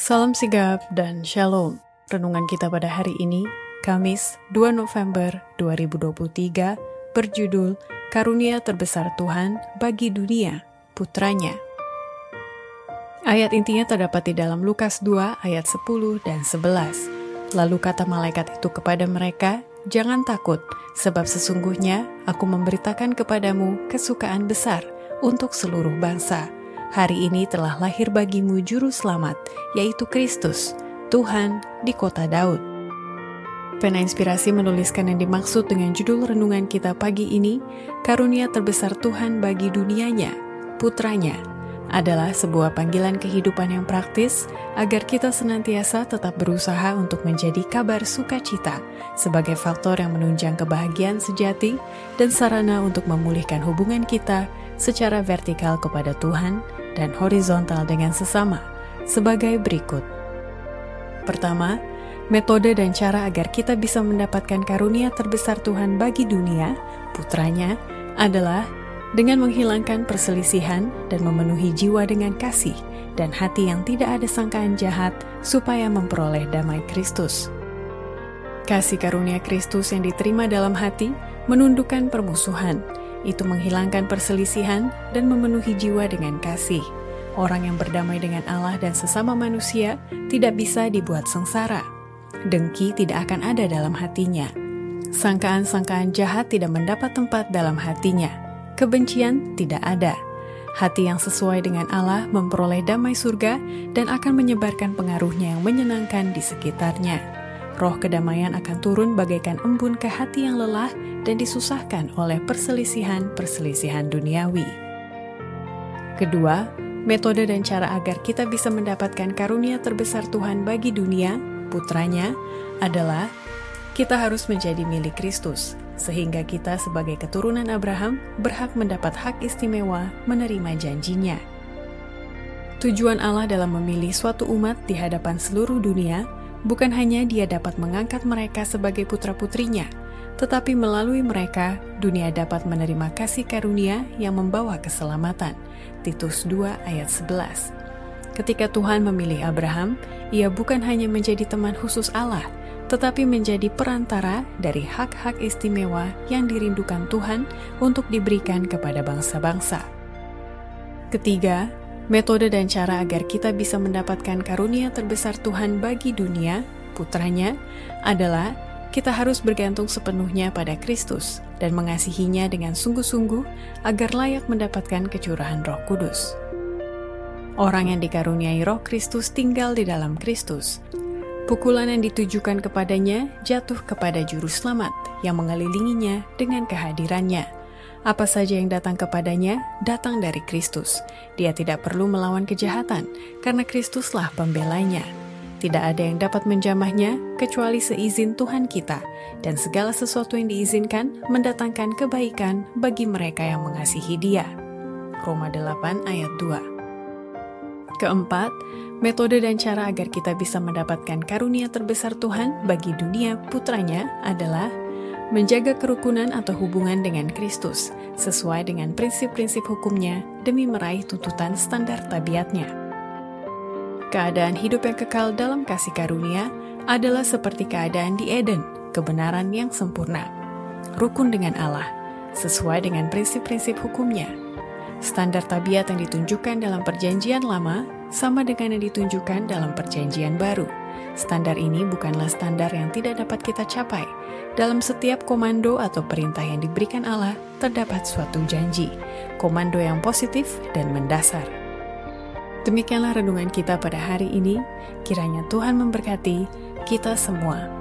Salam sigap dan shalom. Renungan kita pada hari ini, Kamis 2 November 2023, berjudul Karunia Terbesar Tuhan bagi Dunia, Putranya. Ayat intinya terdapat di dalam Lukas 2 ayat 10 dan 11. Lalu kata malaikat itu kepada mereka, Jangan takut, sebab sesungguhnya aku memberitakan kepadamu kesukaan besar untuk seluruh bangsa hari ini telah lahir bagimu juru selamat, yaitu Kristus, Tuhan di kota Daud. Pena Inspirasi menuliskan yang dimaksud dengan judul renungan kita pagi ini, karunia terbesar Tuhan bagi dunianya, putranya, adalah sebuah panggilan kehidupan yang praktis agar kita senantiasa tetap berusaha untuk menjadi kabar sukacita sebagai faktor yang menunjang kebahagiaan sejati dan sarana untuk memulihkan hubungan kita secara vertikal kepada Tuhan dan horizontal dengan sesama sebagai berikut. Pertama, metode dan cara agar kita bisa mendapatkan karunia terbesar Tuhan bagi dunia, putranya, adalah dengan menghilangkan perselisihan dan memenuhi jiwa dengan kasih dan hati yang tidak ada sangkaan jahat supaya memperoleh damai Kristus. Kasih karunia Kristus yang diterima dalam hati menundukkan permusuhan, itu menghilangkan perselisihan dan memenuhi jiwa dengan kasih. Orang yang berdamai dengan Allah dan sesama manusia tidak bisa dibuat sengsara. Dengki tidak akan ada dalam hatinya. Sangkaan-sangkaan jahat tidak mendapat tempat dalam hatinya. Kebencian tidak ada. Hati yang sesuai dengan Allah memperoleh damai surga dan akan menyebarkan pengaruhnya yang menyenangkan di sekitarnya roh kedamaian akan turun bagaikan embun ke hati yang lelah dan disusahkan oleh perselisihan-perselisihan duniawi. Kedua, metode dan cara agar kita bisa mendapatkan karunia terbesar Tuhan bagi dunia, putranya, adalah kita harus menjadi milik Kristus, sehingga kita sebagai keturunan Abraham berhak mendapat hak istimewa menerima janjinya. Tujuan Allah dalam memilih suatu umat di hadapan seluruh dunia Bukan hanya dia dapat mengangkat mereka sebagai putra-putrinya, tetapi melalui mereka, dunia dapat menerima kasih karunia yang membawa keselamatan. Titus 2 ayat 11 Ketika Tuhan memilih Abraham, ia bukan hanya menjadi teman khusus Allah, tetapi menjadi perantara dari hak-hak istimewa yang dirindukan Tuhan untuk diberikan kepada bangsa-bangsa. Ketiga, Metode dan cara agar kita bisa mendapatkan karunia terbesar Tuhan bagi dunia, putranya, adalah kita harus bergantung sepenuhnya pada Kristus dan mengasihinya dengan sungguh-sungguh agar layak mendapatkan kecurahan roh kudus. Orang yang dikaruniai roh Kristus tinggal di dalam Kristus. Pukulan yang ditujukan kepadanya jatuh kepada juru selamat yang mengelilinginya dengan kehadirannya apa saja yang datang kepadanya datang dari Kristus. Dia tidak perlu melawan kejahatan, karena Kristuslah pembelanya. Tidak ada yang dapat menjamahnya kecuali seizin Tuhan kita, dan segala sesuatu yang diizinkan mendatangkan kebaikan bagi mereka yang mengasihi Dia. Roma 8 ayat 2. Keempat, metode dan cara agar kita bisa mendapatkan karunia terbesar Tuhan bagi dunia putranya adalah menjaga kerukunan atau hubungan dengan Kristus sesuai dengan prinsip-prinsip hukumnya demi meraih tuntutan standar tabiatnya. Keadaan hidup yang kekal dalam kasih karunia adalah seperti keadaan di Eden, kebenaran yang sempurna. Rukun dengan Allah, sesuai dengan prinsip-prinsip hukumnya. Standar tabiat yang ditunjukkan dalam perjanjian lama sama dengan yang ditunjukkan dalam perjanjian baru Standar ini bukanlah standar yang tidak dapat kita capai. Dalam setiap komando atau perintah yang diberikan Allah, terdapat suatu janji, komando yang positif dan mendasar. Demikianlah renungan kita pada hari ini. Kiranya Tuhan memberkati kita semua.